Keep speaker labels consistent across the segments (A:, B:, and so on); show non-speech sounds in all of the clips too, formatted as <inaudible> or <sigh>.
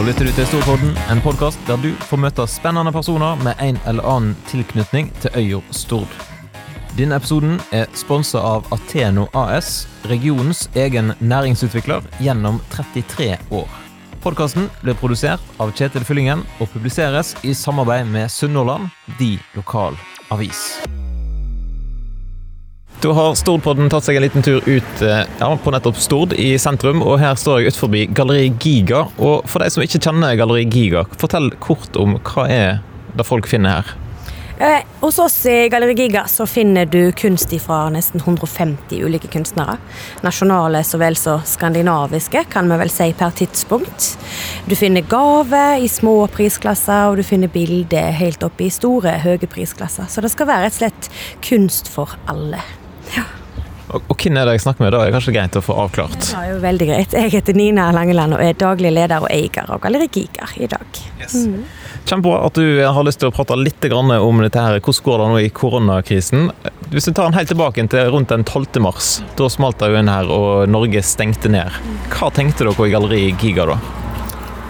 A: Da lytter du til Storpodden, en podkast der du får møte spennende personer med en eller annen tilknytning til øya Stord. Denne episoden er sponsa av Ateno AS, regionens egen næringsutvikler gjennom 33 år. Podkasten blir produsert av Kjetil Fyllingen og publiseres i samarbeid med Sunnhordland, de lokal avis. Da har Stordpodden tatt seg en liten tur ut eh, ja, på nettopp Stord i sentrum, og her står jeg utenfor Galleri Giga. Og for de som ikke kjenner Galleri Giga, fortell kort om hva er det folk finner her?
B: Eh, hos oss i Galleri Giga så finner du kunst fra nesten 150 ulike kunstnere. Nasjonale så vel som skandinaviske, kan vi vel si per tidspunkt. Du finner gaver i små prisklasser, og du finner bilder helt oppe i store, høye prisklasser. Så det skal være og slett kunst for alle.
A: Og, og hvem er det jeg snakker med? Da Det er kanskje greit å få avklart.
B: Det er jo veldig greit. Jeg heter Nina Langeland og er daglig leder og eier av Galleri Giga i dag.
A: Yes. Mm. Kjempebra at du har lyst til å prate litt om dette her. Hvordan går det nå i koronakrisen? Hvis vi tar den helt tilbake til rundt den 12. mars, da smalt det jo inn her og Norge stengte ned. Hva tenkte dere i Galleri Giga da?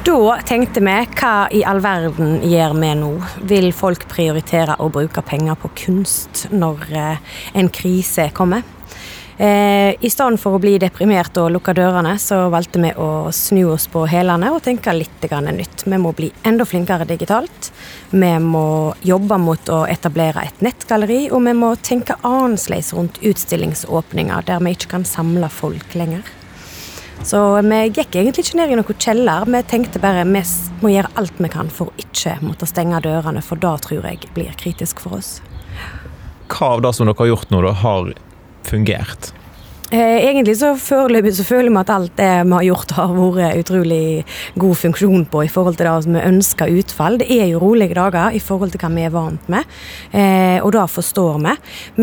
B: Da tenkte vi hva i all verden gjør vi nå? Vil folk prioritere å bruke penger på kunst når eh, en krise kommer? Eh, I stedet for å bli deprimert og lukke dørene, så valgte vi å snu oss på hælene og tenke litt nytt. Vi må bli enda flinkere digitalt. Vi må jobbe mot å etablere et nettgalleri, og vi må tenke annerledes rundt utstillingsåpninger der vi ikke kan samle folk lenger. Så vi gikk egentlig ikke ned i noen kjeller. Vi tenkte bare vi må gjøre alt vi kan for å ikke måtte stenge dørene, for da tror jeg blir kritisk for oss.
A: Hva av det som dere har gjort nå, da, har fungert?
B: Eh, egentlig så foreløpig så føler vi at alt det vi har gjort har vært utrolig god funksjon på i forhold til det som vi ønsker utfall. Det er jo rolige dager i forhold til hva vi er vant med, eh, og det forstår vi.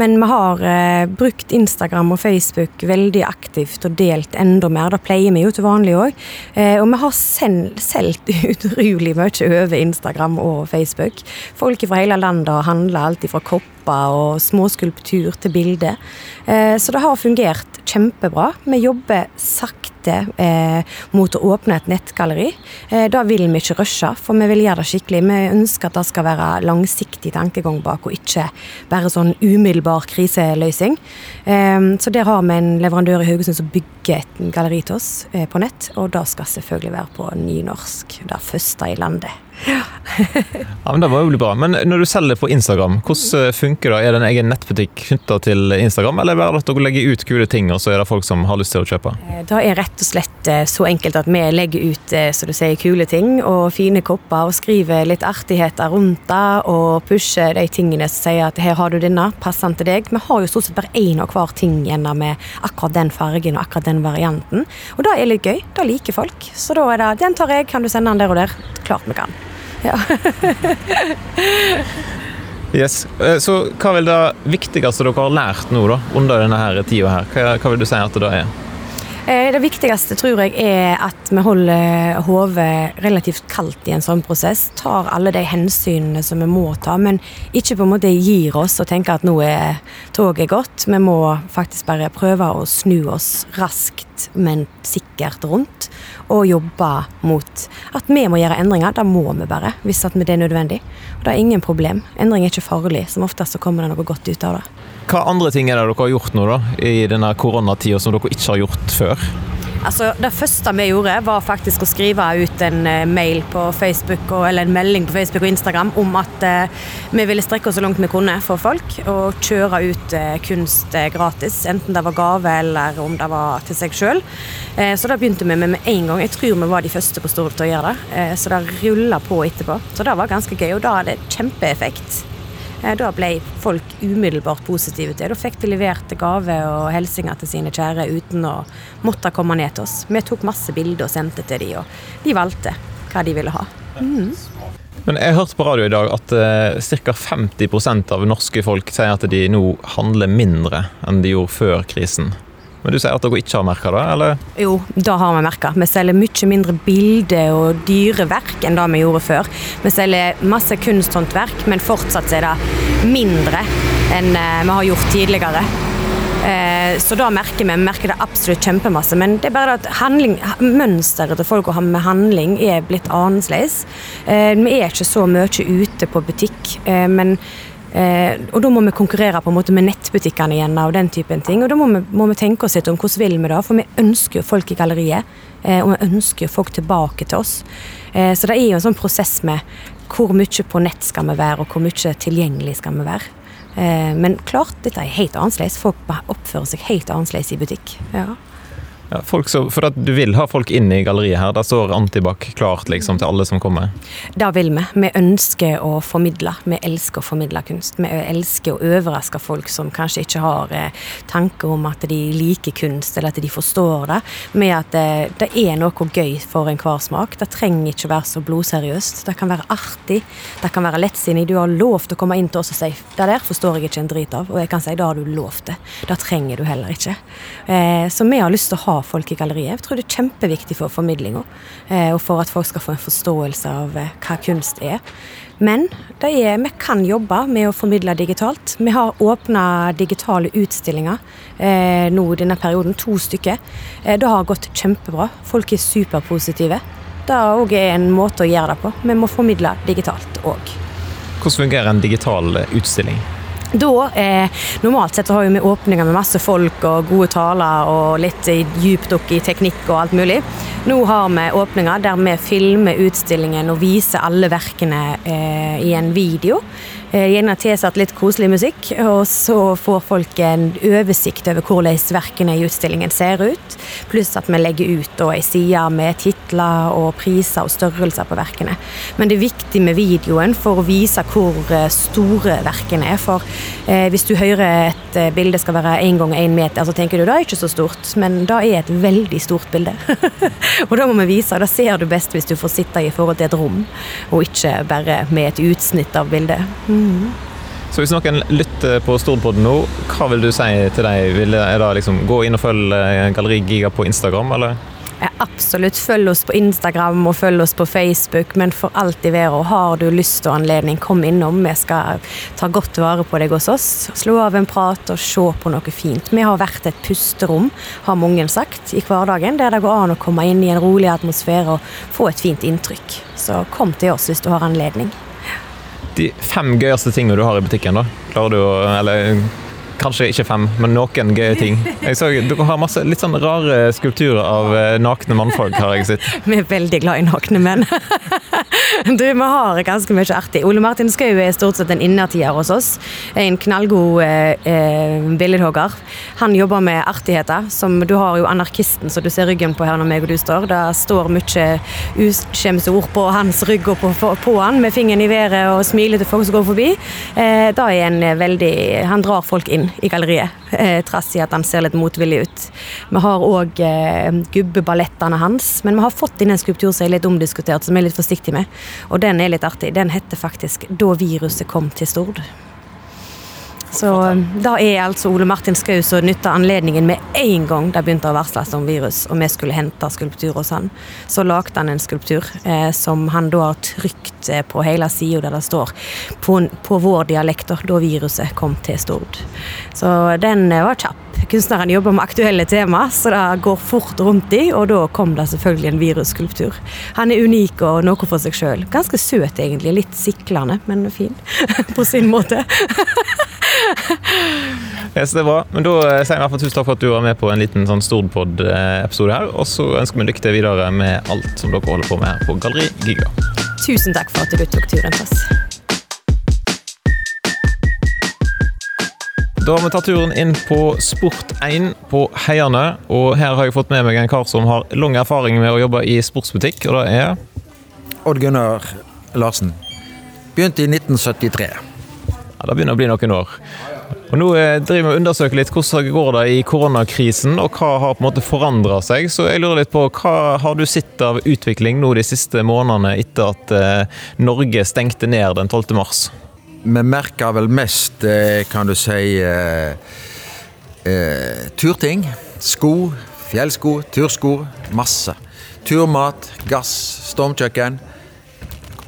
B: Men vi har eh, brukt Instagram og Facebook veldig aktivt og delt enda mer. Det pleier vi jo til vanlig òg. Og vi har solgt <laughs> utrolig mye over Instagram og Facebook. Folk fra hele landet har handla alt fra kopp og småskulptur til bildet. Så det har fungert kjempebra. Vi jobber sakte eh, mot å åpne et nettgalleri. Eh, da vil vi ikke rushe, for vi vil gjøre det skikkelig. Vi ønsker at det skal være langsiktig tankegang bak, og ikke bare sånn umiddelbar kriseløsning. Eh, så der har vi en leverandør i Haugesund som bygger et galleri til oss eh, på nett, og det skal selvfølgelig være på nynorsk. Det første i landet.
A: Ja. <laughs> ja, men Det var jo bra. Men når du selger på Instagram, hvordan funker det? Er det en egen nettbutikk knytta til Instagram, eller er det bare at dere legger ut kule ting, og så er det folk som har lyst til å kjøpe?
B: Eh, det er rett og slett eh, så enkelt at vi legger ut eh, så du sier, kule ting og fine kopper, og skriver litt artigheter rundt det, og pusher de tingene som sier at her har du denne, passer den til deg. Vi har jo stort sett bare én og hver ting igjen med akkurat den fargen og akkurat den varianten. Og det er litt gøy. Det liker folk. Så da er det den tar jeg, kan du sende den der og der? Klart vi kan. Ja. <laughs>
A: yes. Eh, så hva vil det viktigste dere har lært nå da, under denne tida her? Hva, hva vil du si at det da er?
B: Eh, det viktigste tror jeg er at vi holder hodet relativt kaldt i en sånn prosess. Tar alle de hensynene som vi må ta, men ikke på en måte gir oss og tenker at nå er toget gått. Vi må faktisk bare prøve å snu oss raskt, men sikkert rundt. Og jobbe mot at vi må gjøre endringer. Da må vi bare, hvis det er nødvendig. Og det er ingen problem. Endring er ikke farlig. Som oftest så kommer det noe godt ut av det.
A: Hva andre ting er det dere har gjort nå da, i denne koronatida som dere ikke har gjort før?
B: Altså, Det første vi gjorde, var faktisk å skrive ut en uh, mail på Facebook eller en melding på Facebook og Instagram om at uh, vi ville strekke oss så langt vi kunne for folk og kjøre ut uh, kunst gratis. Enten det var gave eller om det var til seg sjøl. så det begynte vi med med en gang. Jeg tror vi var de første på Stord til å gjøre det. så det rulla på etterpå. Så det var ganske gøy, og da hadde det kjempeeffekt. Eh, da ble folk umiddelbart positive til det. Da fikk de levert gave og hilsener til sine kjære uten å måtte komme ned til oss. Vi tok masse bilder og sendte til de, og de valgte hva de ville ha. Mm.
A: Men Jeg hørte på radio i dag at eh, ca. 50% av norske folk sier at de nå handler mindre enn de gjorde før krisen. Men du sier at dere ikke har merka det, eller?
B: Jo, det har vi merka. Vi selger mye mindre bilder og dyreverk enn det vi gjorde før. Vi selger masse kunsthåndverk, men fortsatt er det mindre enn eh, vi har gjort tidligere. Eh, så da merker vi, vi merker det absolutt kjempemasse. Men det er bare at handling, mønsteret til folk å ha med handling er blitt annerledes. Eh, vi er ikke så mye ute på butikk, men Eh, og da må vi konkurrere på en måte med nettbutikkene igjen og den typen ting. Og da må vi, må vi tenke oss litt om hvordan vil vi det, for vi ønsker jo folk i galleriet. Eh, og vi ønsker jo folk tilbake til oss. Eh, så det er jo en sånn prosess med hvor mye på nett skal vi være, og hvor mye tilgjengelig skal vi være. Eh, men klart, dette er helt annerledes. Folk oppfører seg helt annerledes i butikk. Ja.
A: Ja, så, for du vil ha folk inn i galleriet her? Da står Antibac klart liksom, til alle som kommer?
B: Det vil vi. Vi ønsker å formidle. Vi elsker å formidle kunst. Vi elsker å overraske folk som kanskje ikke har eh, tanker om at de liker kunst, eller at de forstår det. Med at eh, det er noe gøy for enhver smak. Det trenger ikke være så blodseriøst. Det kan være artig. Det kan være lettsinnig. Du har lov til å komme inn til oss og si det der forstår jeg ikke en drit av. Og jeg kan si da har du lov til. Det trenger du heller ikke. Eh, så vi har lyst til å ha folk i galleriet. Jeg tror det er kjempeviktig for formidlinga, eh, og for at folk skal få en forståelse av eh, hva kunst er. Men er, vi kan jobbe med å formidle digitalt. Vi har åpna digitale utstillinger eh, nå denne perioden, to stykker. Eh, det har gått kjempebra. Folk er superpositive. Det er òg en måte å gjøre det på. Vi må formidle digitalt òg.
A: Hvordan fungerer en digital utstilling?
B: Da, eh, Normalt sett har vi åpninger med masse folk og gode taler og litt dypdukk i teknikk og alt mulig. Nå har vi åpninger der vi filmer utstillingen og viser alle verkene eh, i en video. Eh, gjerne tilsatt litt koselig musikk, og så får folk en oversikt over hvordan verkene i utstillingen ser ut. Pluss at vi legger ut ei side med titler og priser og størrelser på verkene. Men det er viktig med videoen for å vise hvor eh, store verkene er. For eh, hvis du hører et bilde skal være én gang én meter, så tenker du det er ikke så stort, men det er et veldig stort bilde. <laughs> og da må vi vise, det ser du best hvis du får sitte i forhold til et rom, og ikke bare med et utsnitt av bildet.
A: Så hvis noen lytter på Stordpodden nå, hva vil du si til dem? Vil det liksom gå inn og følge eh, Galleri Giga på Instagram, eller?
B: Ja, absolutt. Følg oss på Instagram og følg oss på Facebook, men for alt i verden, har du lyst og anledning, kom innom. Vi skal ta godt vare på deg hos oss. Slå av en prat og se på noe fint. Vi har vært et pusterom, har mange sagt, i hverdagen, der det går an å komme inn i en rolig atmosfære og få et fint inntrykk. Så kom til oss hvis du har anledning
A: de fem gøyeste tingene du har i butikken, da? Klarer du å Eller kanskje ikke fem, men noen gøye ting. Jeg så, Dere har masse litt sånn rare skulpturer av eh, nakne mannfolk, har jeg sett. <laughs>
B: Vi er veldig glad i nakne menn. <laughs> du, vi har ganske mye artig. Ole Martin Skau er stort sett en innertier hos oss. En knallgod eh, eh, billedhogger. Han jobber med artigheter. Som, du har jo anarkisten som du ser ryggen på her når meg og du står. Det står mye uskjemse ord på hans rygg og på, på, på, han, med fingeren i været og smiler til folk som går forbi. Eh, da er en veldig Han drar folk inn i galleriet, eh, trass i at han ser litt motvillig ut. Vi har òg eh, gubbeballettene hans, men vi har fått inn en skulptur som er litt omdiskutert, som er litt forsiktig med. Og den er litt artig. Den heter faktisk 'Da viruset kom til Stord'. Så da er altså Ole Martin Skau som nytta anledningen med en gang det begynte å varsles om virus, og vi skulle hente skulptur hos han. Så lagde han en skulptur eh, som han da har trykt eh, på hele sida der det står på, på vår dialekt da viruset kom til Stord. Så den eh, var kjapp. Kunstneren jobber med aktuelle tema, så det går fort rundt i, og da kom det selvfølgelig en virusskulptur. Han er unik og noe for seg sjøl. Ganske søt egentlig, litt siklende, men fin <laughs> på sin måte. <laughs>
A: yes, det er bra. Men Da eh, sier vi i hvert fall tusen takk for at du var med på en liten sånn Stordpod-episode her. Og så ønsker vi lykke til videre med alt som dere holder på med her på Galleri Giga.
B: Tusen takk for at du tok turen til oss.
A: Da har vi tatt turen inn på Sport1 på Heiane. Og her har jeg fått med meg en kar som har lang erfaring med å jobbe i sportsbutikk, og det er
C: Odd Gunnar Larsen. Begynte i 1973.
A: Ja, Det begynner å bli noen år. Og Nå eh, driver vi og undersøker litt hvordan går det i koronakrisen, og hva har på en måte forandra seg. Så jeg lurer litt på, Hva har du sett av utvikling nå de siste månedene etter at eh, Norge stengte ned den 12. mars?
C: Vi merker vel mest, eh, kan du si, eh, eh, turting. Sko, fjellsko, tursko. Masse. Turmat, gass, stormkjøkken.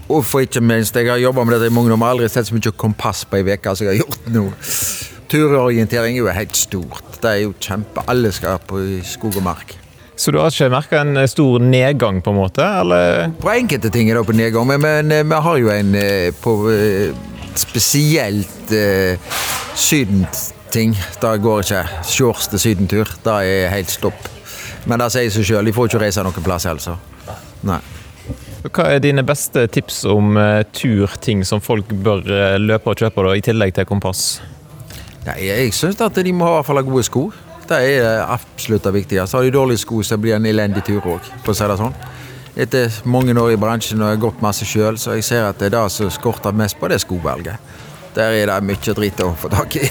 C: Og for ikke minst, jeg har jobba med dette i mange år, men aldri sett så mye kompass på ei uke som jeg har gjort nå. Turorientering er jo helt stort. Det er jo kjempe. Alle skal på skog og mark.
A: Så du har ikke merka en stor nedgang, på en måte? eller?
C: På enkelte ting er det på nedgang, men, men vi har jo en på spesielt eh, sydenting. Det går ikke. Shorts til sydentur. Det er helt stopp. Men det sier seg sjøl. De får ikke reise noen plass, altså. Nei.
A: Hva er dine beste tips om uh, turting som folk bør uh, løpe og kjøpe, da, i tillegg til kompass?
C: Nei, jeg syns at de må ha, i hvert fall gode sko. Det er absolutt det viktigste. Har de dårlige sko, så blir det en elendig tur òg, for å si det sånn. Etter mange år i bransjen og jeg har gått masse sjøl, så jeg ser at det er det som skorter mest på, det skovalget. Der er det mye dritt å få tak i.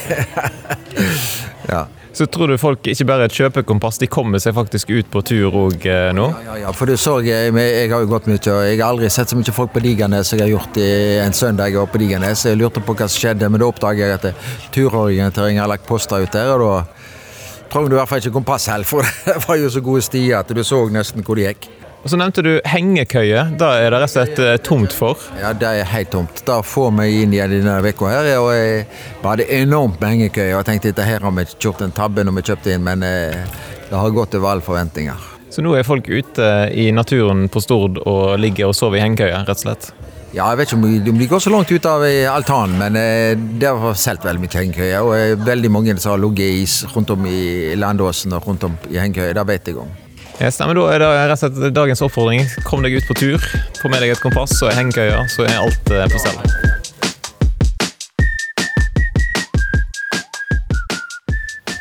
C: <laughs> ja.
A: Så tror du folk ikke bare kjøper kompass, de kommer seg faktisk ut på tur òg eh, nå?
C: Ja, ja, ja, for du så jeg, jeg har jo gått mye, og jeg har aldri sett så mye folk på Digernes som jeg har gjort i en søndag jeg var på Digernes. Jeg lurte på hva som skjedde, men da oppdaget jeg at turorientering har lagt poster ut der, og da trengte du i hvert fall ikke kompass heller, for <laughs> det var jo så gode stier at du så nesten hvor det gikk.
A: Og Så nevnte du hengekøye. Da er det rett og slett eh, tomt for?
C: Ja, det er helt tomt. Da får vi inn igjen denne uka her. Og jeg hadde enormt med hengekøye. Og jeg tenkte at her har vi gjort en tabbe når vi kjøpte inn, men eh, det har gått over alle forventninger.
A: Så nå er folk ute i naturen på Stord og ligger og sover i hengekøye, rett og slett?
C: Ja, jeg vet ikke om de går så langt ut av altanen, men eh, det har solgt veldig mye hengekøye. Og veldig mange som har ligget is rundt om i Landåsen og rundt om i hengekøye. Det vet jeg om.
A: Yes, men Da er det rett og slett dagens oppfordring. Kom deg ut på tur. Få med deg et kompass og hengekøye, så er alt eh, på stell.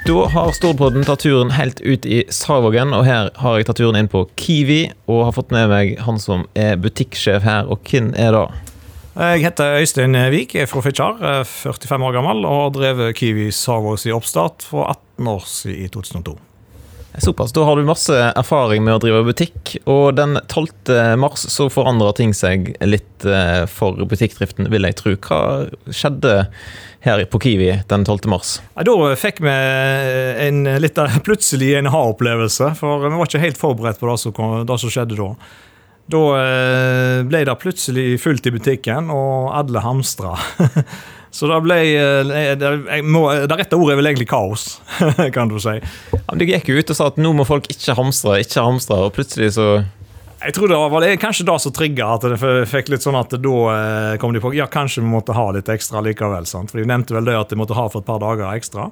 A: Da har Stordpodden tatt turen helt ut i Savågen, og her har jeg tatt turen inn på Kiwi og har fått med meg han som er butikksjef her. Og hvem er da?
D: Jeg heter Øystein Wiik, er fra Fitjar, 45 år gammel og har drevet Kiwi Savås i oppstart for 18 år siden i 2002.
A: Såpass. Da har du masse erfaring med å drive butikk. Og den 12. mars så forandrer ting seg litt eh, for butikkdriften, vil jeg tro. Hva skjedde her på Kiwi den 12. mars?
D: Ja, da fikk vi en litt plutselig en ha-opplevelse. For vi var ikke helt forberedt på det som, det som skjedde da. Da eh, ble det plutselig fullt i butikken, og alle hamstra. <laughs> Så det ble eh, Det, må, det rette ordet er vel egentlig kaos, <laughs> kan du si.
A: Ja, men Du gikk jo ut og sa at nå må folk ikke hamstre, ikke hamstre, og plutselig så
D: jeg tror det var det, kanskje det som trigga at det fikk litt sånn at da eh, kom de på ja, kanskje vi måtte ha litt ekstra likevel. sant? For De nevnte vel det at de måtte ha for et par dager ekstra.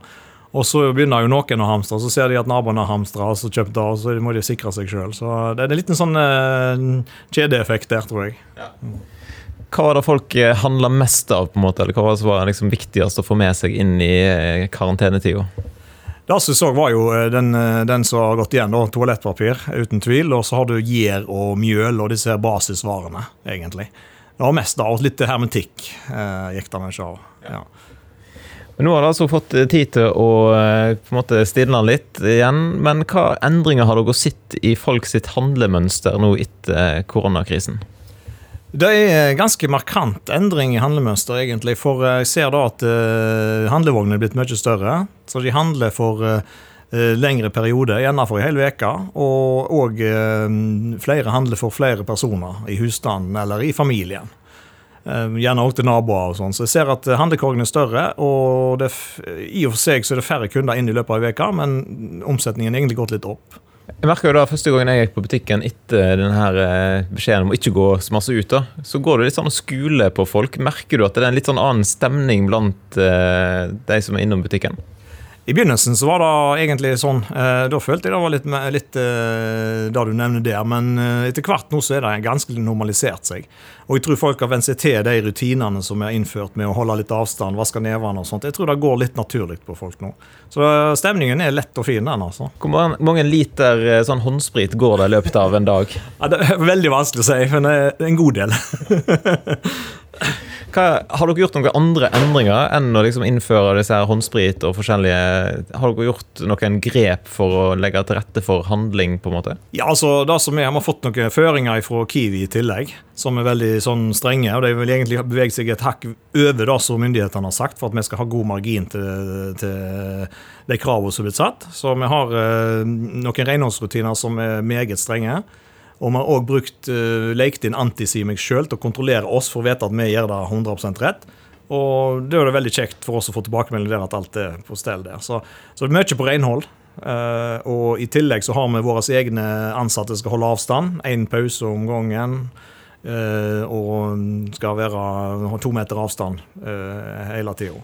D: Og så begynner jo noen å hamstre, så ser de at naboene har hamstra, og så kjøpt det, og så må de sikre seg sjøl. Så det er en liten sånn kjedeeffekt der, tror jeg. Ja.
A: Hva var det folk eh, handla mest av, på en måte, eller hva var det som var liksom viktigst å få med seg inn i eh, karantenetida?
D: Det som så var jo eh, den, den, som har gått igjen, da, toalettpapir, uten tvil. Og så har du gjær og mjøl og disse basisvarene, egentlig. Det var mest da, og litt hermetikk eh, gikk det mye av. Ja.
A: Nå har du altså fått tid til å på en måte stilne litt igjen. Men hva endringer har dere sett i folk sitt handlemønster nå etter koronakrisen?
D: Det er ganske markant endring i handlemønster, egentlig. For jeg ser da at uh, handlevognene er blitt mye større. Så de handler for uh, lengre perioder, gjerne for en hel uke. Og, og flere handler for flere personer i husstanden eller i familien. Gjerne òg til naboer og sånn. Så jeg ser at handlekorgen er større, og det, i og for seg så er det færre kunder inn i løpet av ei uke, men omsetningen er egentlig gått litt opp.
A: Jeg merker jo da Første gangen jeg gikk på butikken etter denne eh, beskjeden om å ikke gå så masse ut, da, så går du litt sånn og skuler på folk. Merker du at det er en litt sånn annen stemning blant uh, de som er innom butikken?
D: I begynnelsen så var det egentlig sånn. Eh, da følte jeg det var litt, litt eh, det du nevner der. Men eh, etter hvert nå så er det ganske normalisert seg. Og jeg tror folk har vent seg til de rutinene som er innført med å holde litt avstand, vaske nevene og sånt. Jeg tror det går litt naturlig på folk nå. Så stemningen er lett og fin, den, altså.
A: Hvor mange liter sånn håndsprit går det i løpet av en dag?
D: Ja, det er veldig vanskelig å si, men det en god del. <laughs>
A: Hva, har dere gjort noen andre endringer enn å liksom innføre disse her håndsprit og forskjellige Har dere gjort noen grep for å legge til rette for handling? på en måte?
D: Ja, altså, det som er, Vi har fått noen føringer fra Kiwi i tillegg, som er veldig sånn strenge. og De vil egentlig bevege seg et hakk over det som myndighetene har sagt, for at vi skal ha god margin til, til de kravene som er blitt satt. Så vi har uh, noen renholdsrutiner som er meget strenge. Og vi har òg brukt uh, lekt inn Antisimix sjøl til å kontrollere oss for å vite at vi gjør det 100% rett. Og det er veldig kjekt for oss å få tilbakemelding der at alt er på stell der. Så, så mye på renhold. Uh, og i tillegg så har vi våre egne ansatte som skal holde avstand. Én pause om gangen. Uh, og skal være, ha to meter avstand hele tida.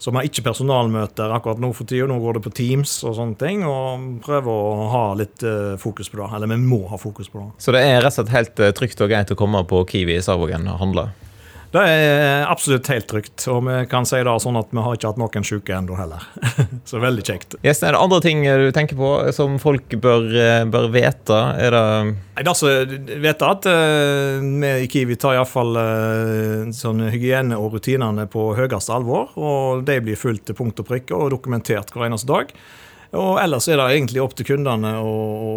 D: Så vi har ikke personalmøter akkurat nå for tida. Nå går det på Teams og sånne ting. Og prøver å ha litt fokus på det. Eller vi må ha fokus på det.
A: Så det er rett og slett helt trygt og greit å komme på Kiwi i Sarvågen og handle?
D: Det er absolutt helt trygt, og vi kan si det sånn at vi har ikke hatt noen syke ennå heller. <laughs> Så veldig kjekt.
A: Yes, er det andre ting du tenker på som folk bør, eh, bør vite? Er det
D: Nei, altså, vet at uh, vi i Kiwi tar iallfall uh, sånn hygiene og rutinene på høyeste alvor. Og de blir fulgt til punkt og prikke og dokumentert hver eneste dag. Og ellers er det egentlig opp til kundene å, å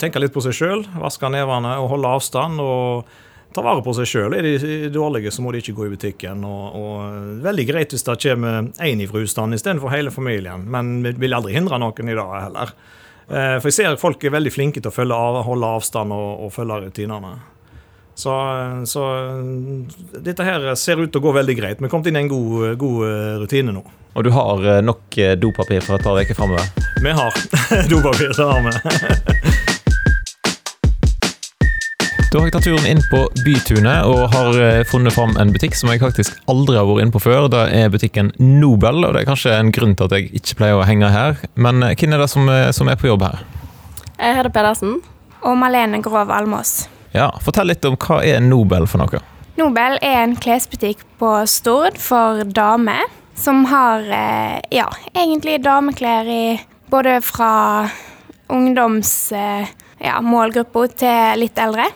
D: tenke litt på seg sjøl, vaske nevene og holde avstand. og ta vare på seg sjøl. Er de dårlige, så må de ikke gå i butikken. Og, og Veldig greit hvis det kommer én fra husstanden istedenfor hele familien, men vi vil aldri hindre noen i det heller. Eh, for jeg ser at folk er veldig flinke til å av, holde avstand og, og følge rutinene. Så, så, dette her ser ut til å gå veldig greit. Vi er kommet inn i en god, god eh, rutine nå.
A: Og du har eh, nok dopapir for et par uker framover?
D: Vi har <laughs> dopapir, det har vi. <laughs>
A: Da har jeg tatt turen inn på Bytunet og har eh, funnet fram en butikk som jeg faktisk aldri har vært inne på før. Det er butikken Nobel, og det er kanskje en grunn til at jeg ikke pleier å henge her. Men eh, hvem er det som, eh, som er på jobb her?
E: Jeg heter Pedersen.
F: Og Malene Grov Almås.
A: Ja, Fortell litt om hva er Nobel for noe?
F: Nobel er en klesbutikk på Stord for damer. Som har ja, egentlig dameklær i både fra ungdoms ja, målgruppa til litt eldre.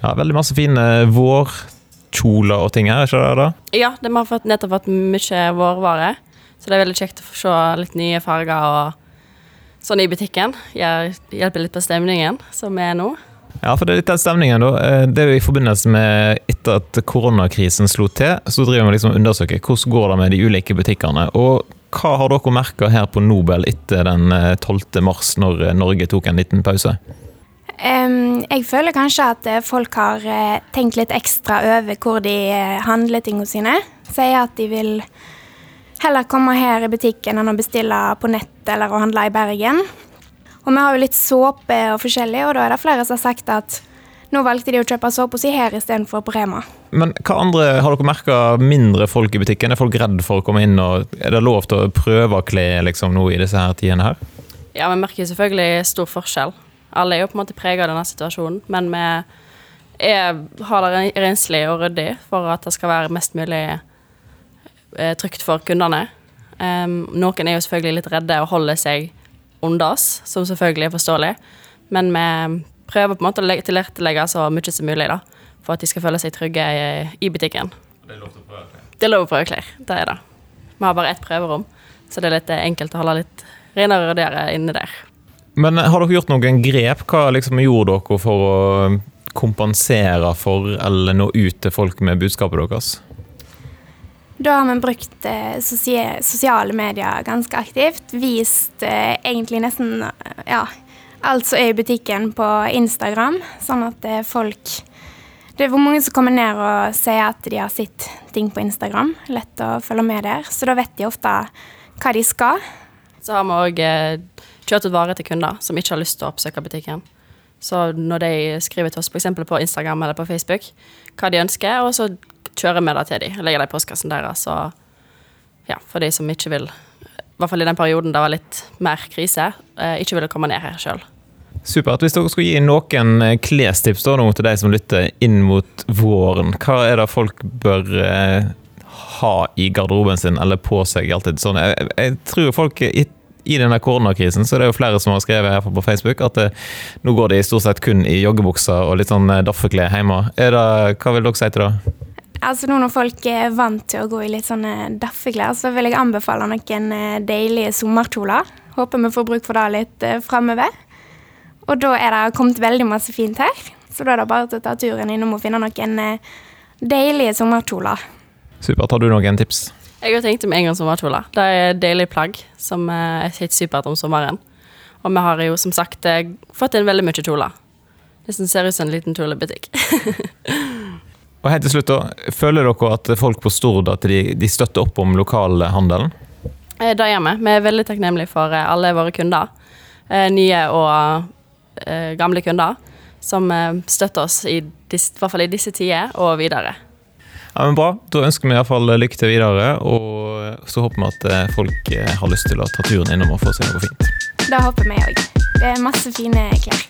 A: Ja, Veldig masse fine vårkjoler og ting her, ikke det? da?
E: Ja, det har fått, nettopp fått mye vårvare. Så det er veldig kjekt å få se litt nye farger og sånn i butikken. Hjelper litt på stemningen som er nå.
A: Ja, for det er litt den stemningen, da. Eh, det er jo i forbindelse med etter at koronakrisen slo til, så driver vi liksom undersøker hvordan går det med de ulike butikkene. Og hva har dere merka her på Nobel etter den 12. Eh, mars, når eh, Norge tok en liten pause?
F: Um, jeg føler kanskje at eh, folk har uh, tenkt litt ekstra over hvor de uh, handler tingene sine. Sier at de vil heller komme her i butikken enn å bestille på nett eller å handle i Bergen. Og vi har jo litt såpe og forskjellig, og da er det flere som har sagt at nå valgte de å kjøpe såpe si her istedenfor på Rema.
A: Men hva andre har dere merka mindre folk i butikken? Er folk redd for å komme inn, og er det lov til å prøve å kle liksom, nå i disse her tidene her?
E: Ja, vi merker selvfølgelig stor forskjell. Alle er jo på en måte prega av denne situasjonen, men vi er, har det renslig og ryddig for at det skal være mest mulig eh, trygt for kundene. Um, noen er jo selvfølgelig litt redde og holder seg undas, som selvfølgelig er forståelig, men vi prøver på en måte å tilrettelegge så mye som mulig da, for at de skal føle seg trygge i, i butikken.
A: Det er lov til å prøve klær?
E: Det er lov å prøve klær, det er det. Vi har bare ett prøverom, så det er litt enkelt å holde litt renere og ryddigere inne der.
A: Men har dere gjort noen grep? Hva liksom gjorde dere for å kompensere for eller nå ut til folk med budskapet deres?
F: Da har vi brukt eh, sosiale medier ganske aktivt. Vist eh, egentlig nesten ja, alt som er i butikken på Instagram, sånn at eh, folk Det er hvor mange som kommer ned og sier at de har sett ting på Instagram. Lett å følge med der. Så da vet de ofte hva de skal.
E: Så har vi òg kjørt ut varer til kunder som ikke har lyst til å oppsøke butikken. Så når de skriver til oss f.eks. på Instagram eller på Facebook hva de ønsker, og så kjører vi det til dem. Legger det i postkassen deres. Og ja, for de som ikke vil, i hvert fall i den perioden det var litt mer krise, eh, ikke ville komme ned her sjøl.
A: Supert. Hvis dere skulle gi noen eh, klestips da, til de som lytter inn mot våren, hva er det folk bør eh, ha i garderoben sin eller på seg alltid? Sånn, jeg, jeg tror folk i denne koronakrisen så det er jo flere som har skrevet her på Facebook at det, eh, nå går de stort sett kun i joggebukser og litt sånn eh, daffeklær hjemme. Det, hva vil dere si til det?
F: Altså nå Når folk er vant til å gå i litt sånne daffeklær, så vil jeg anbefale noen eh, deilige sommerkjoler. Håper vi får bruk for det litt framover. Og da er det kommet veldig masse fint her, så da er det bare til å ta turen innom og finne noen deilige sommerkjoler.
A: Supert. Har du noen tips?
E: Jeg har tenkt om en gang sommerkjole. Det er deilig plagg som er helt supert om sommeren. Og vi har jo som sagt eh, fått inn veldig mye kjoler. Det ser ut som en liten kjolebutikk. <laughs>
A: Og helt til slutt da, Føler dere at folk på Stord at de, de støtter opp om lokalhandelen?
E: Eh, Det gjør vi. Vi er veldig takknemlige for eh, alle våre kunder. eh, Nye og eh, gamle kunder. Som eh, støtter oss i, i hvert fall i disse tider og videre.
A: Ja, men Bra. Da ønsker vi i hvert fall lykke til videre. Og så håper vi at eh, folk eh, har lyst til å ta turen innom og få seg noe fint.
F: Det håper vi òg. Det er masse fine klær.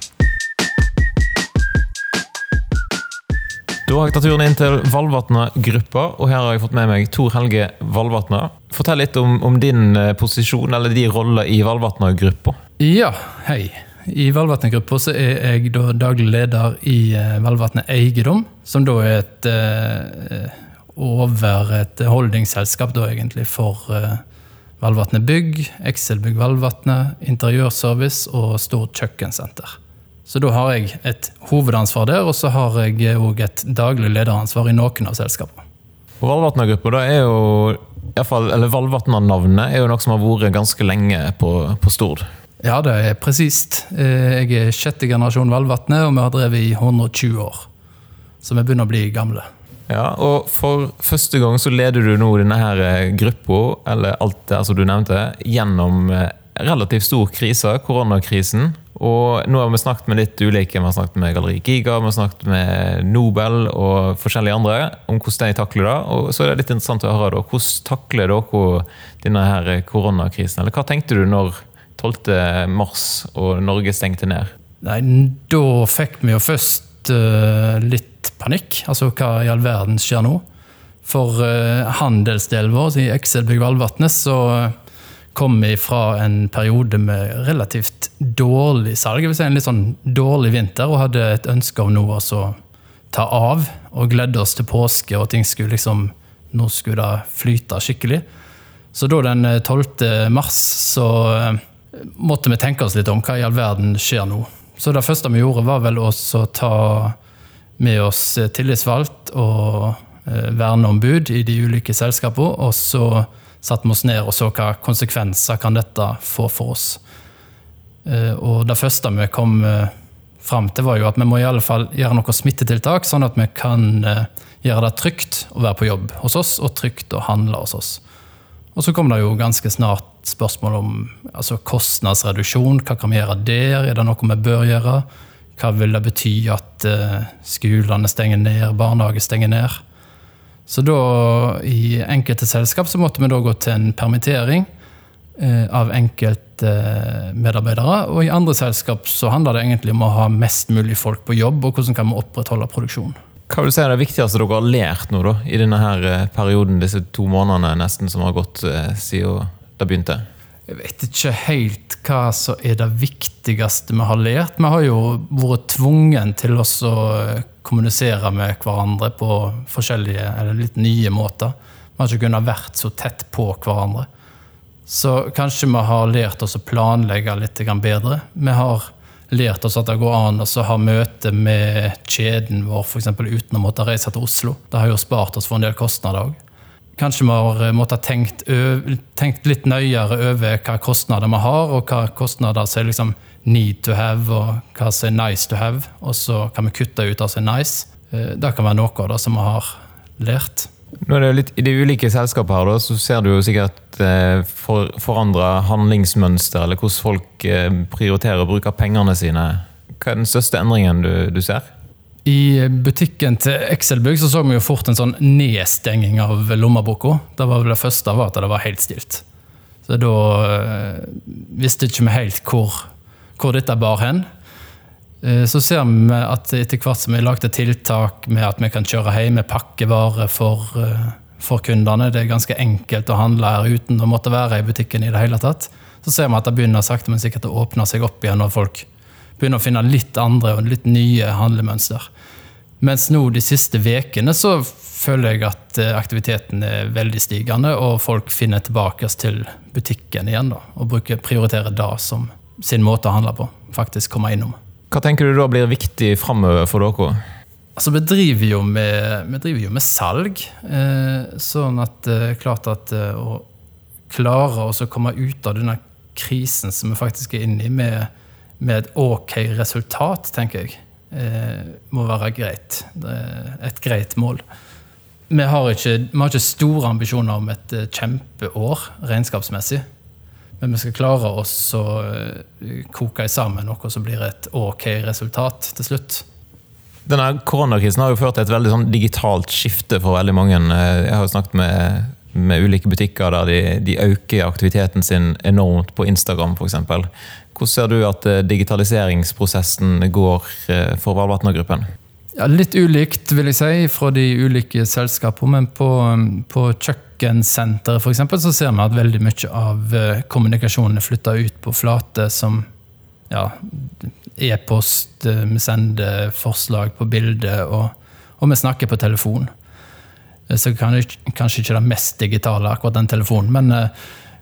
A: Da har jeg tatt turen inn til Valvatna-gruppa, og her har jeg fått med meg Tor Helge Valvatna. Fortell litt om, om din eh, posisjon, eller de roller i Valvatna-gruppa.
G: Ja, hei. I Velvatnet-gruppa er jeg da daglig leder i Velvatnet Valvatnet Eiendom, som da er et eh, over et holdingselskap da egentlig for eh, Velvatnet Bygg, Excelbygg Velvatnet, interiørservice og stort kjøkkensenter. Så da har jeg et hovedansvar der, og så har jeg òg et daglig lederansvar i noen av selskapene.
A: Valvatna-gruppa er jo Valvatna-navnet er jo noe som har vært ganske lenge på, på Stord.
G: Ja, det er presist. Eh, Jeg er sjette generasjon Valvatnet, og vi har drevet i 120 år. Så vi begynner å bli gamle.
A: Ja, og For første gang så leder du nå denne her eh, gruppa, eller alt det som du nevnte, gjennom eh, relativt stor krise, koronakrisen. Og nå har vi snakket med litt ulike. Vi har snakket med Galleri Giga, vi har snakket med Nobel og forskjellige andre om hvordan de takler det. Og så er det litt interessant å høre da, hvordan takler dere denne her koronakrisen? Eller hva tenkte du når 12. mars og Norge stengte ned?
G: Nei, da fikk vi jo først uh, litt panikk. Altså, hva i all verden skjer nå? For uh, handelsdelen vår i Ekselbygg Valvatnet så eh, kom vi fra en periode med relativt dårlig salg. Jeg vil si En litt sånn dårlig vinter, og hadde et ønske om noe å ta av. Og gledde oss til påske, og ting skulle liksom Nå skulle det flyte skikkelig. Så da den eh, 12. mars så eh, måtte vi tenke oss litt om hva i all verden skjer nå. Så det første vi gjorde, var vel også å ta med oss tillitsvalgt og eh, verneombud i de ulike selskapene, og så satte vi oss ned og så hva konsekvenser kan dette få for oss. Eh, Og det første vi kom eh, fram til, var jo at vi må i alle fall gjøre noen smittetiltak, sånn at vi kan gjøre det trygt å være på jobb hos oss, og trygt å handle hos oss. Og så kom det jo ganske snart spørsmål om altså kostnadsreduksjon. Hva kan vi gjøre der? Er det noe vi bør gjøre? Hva vil det bety at eh, skolene stenger ned, barnehager stenger ned? Så da, i enkelte selskap, så måtte vi da gå til en permittering eh, av enkelte eh, medarbeidere. Og i andre selskap så handler det egentlig om å ha mest mulig folk på jobb, og hvordan kan vi opprettholde produksjon.
A: Hva vil du si er det viktigste dere har lært nå da, i denne her eh, perioden, disse to månedene nesten som har gått eh, siden det begynte?
G: Jeg vet ikke helt hva som er det viktigste vi har lært. Vi har jo vært tvungen til å kommunisere med hverandre på forskjellige, eller litt nye måter. Vi har ikke kunnet vært så tett på hverandre. Så kanskje vi har lært oss å planlegge litt bedre. Vi har lært oss at det går an å ha møte med kjeden vår eksempel, uten å måtte reise til Oslo. Det har jo spart oss for en del kostnader òg. Kanskje vi har eh, måttet tenkt, tenkt litt nøyere over hva kostnader vi har, og hva kostnader som er liksom need to have, og hva som er nice to have. Og så kan vi kutte ut det som er nice. Eh, Det kan være noe av det som vi har lært.
A: Nå er det litt, I de ulike selskapene her da, så ser du jo sikkert eh, for, forandra handlingsmønster, eller hvordan folk eh, prioriterer å bruke pengene sine. Hva er den største endringen du, du ser?
G: I butikken til Excelbygg så, så vi jo fort en sånn nedstenging av lommeboka. Det det første var at det var helt stilt. Så da eh, visste ikke vi helt hvor, hvor dette bar hen. Eh, Så ser vi at etter hvert som vi lagde tiltak med at vi kan kjøre hjem med pakkevarer for, eh, for kundene, det er ganske enkelt å handle her uten å måtte være i butikken i det hele tatt, så ser vi at det begynner sakte, men sikkert å åpne seg opp igjen når folk begynner å finne litt andre og litt nye handlemønster. Mens nå de siste ukene så føler jeg at eh, aktiviteten er veldig stigende, og folk finner tilbake til butikken igjen da, og bruker, prioriterer det som sin måte å handle på. Faktisk komme innom.
A: Hva tenker du da blir viktig framover for dere?
G: Altså, vi driver jo med, driver jo med salg, eh, sånn at er klart at eh, å klare å komme ut av denne krisen som vi faktisk er inne i, med, med et ok resultat, tenker jeg, eh, må være greit. Et greit mål. Vi har, ikke, vi har ikke store ambisjoner om et eh, kjempeår regnskapsmessig. Men vi skal klare oss å eh, koke sammen noe som blir et ok resultat til slutt.
A: Denne Koronakrisen har jo ført til et veldig sånn digitalt skifte for veldig mange. Jeg har jo snakket med, med ulike butikker der de, de, øker aktiviteten sin enormt på Instagram f.eks. Hvordan ser du at eh, digitaliseringsprosessen går eh, for Valvatna-gruppen?
G: Ja, litt ulikt, vil jeg si, fra de ulike selskapene. Men på, på kjøkkensenteret f.eks. så ser vi at veldig mye av eh, kommunikasjonen er flytta ut på flate som ja, e-post, vi sender forslag på bilde, og, og, vi snakker på telefon. Så kanskje ikke det mest digitale, akkurat den telefonen, men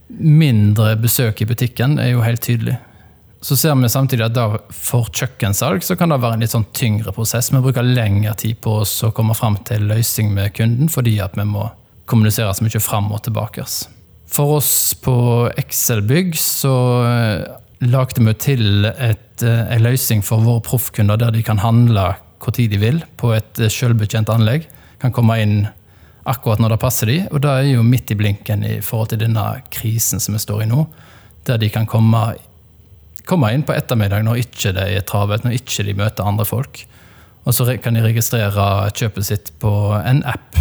G: mindre besøk i butikken er jo helt tydelig. Så ser vi samtidig at da for kjøkkensalg så kan det være en litt sånn tyngre prosess. Vi bruker lengre tid på oss å komme fram til løsning med kunden fordi at vi må kommunisere så mye fram og tilbake. For oss på Excel-bygg så eh, lagde vi til eh, en løsning for våre proffkunder der de kan handle hvor tid de vil på et eh, selvbetjent anlegg. Kan komme inn akkurat når det passer de, og det er jo midt i blinken i forhold til denne krisen som vi står i nå. Der de kan komme komme inn på ettermiddag når ikke det er travelt, når ikke de møter andre folk. Og så kan de registrere kjøpet sitt på en app.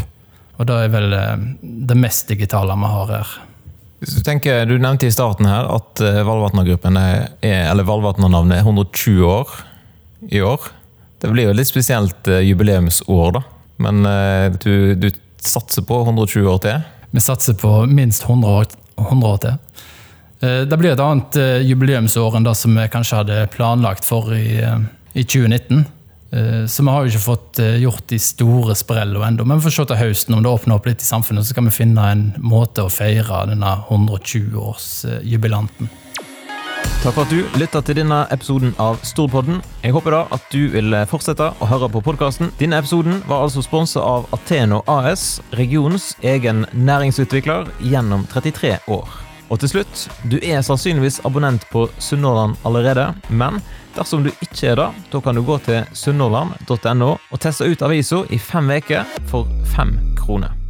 G: Og det er vel eh, det mest digitale vi har her.
A: Hvis Du tenker, du nevnte i starten her at eh, Valvatna-gruppen er, eller Valvatna-navnet er 120 år i år. Det blir jo litt spesielt eh, jubileumsår, da. Men du, du satser på 120 år til?
G: Vi satser på minst 100 år, 100 år til. Det blir et annet jubileumsår enn det som vi kanskje hadde planlagt for i, i 2019. Så vi har jo ikke fått gjort de store sprellene ennå. Men vi får se til høsten om det åpner opp litt i samfunnet, så skal vi finne en måte å feire denne 120-årsjubilanten.
A: Takk for at du lytta til denne episoden av Storpodden. Jeg håper da at du vil fortsette å høre på podkasten. Denne episoden var altså sponsa av Ateno AS, regionens egen næringsutvikler, gjennom 33 år. Og til slutt, du er sannsynligvis abonnent på Sunnhordland allerede, men dersom du ikke er det, da kan du gå til sunnhordland.no og teste ut avisa i fem uker for fem kroner.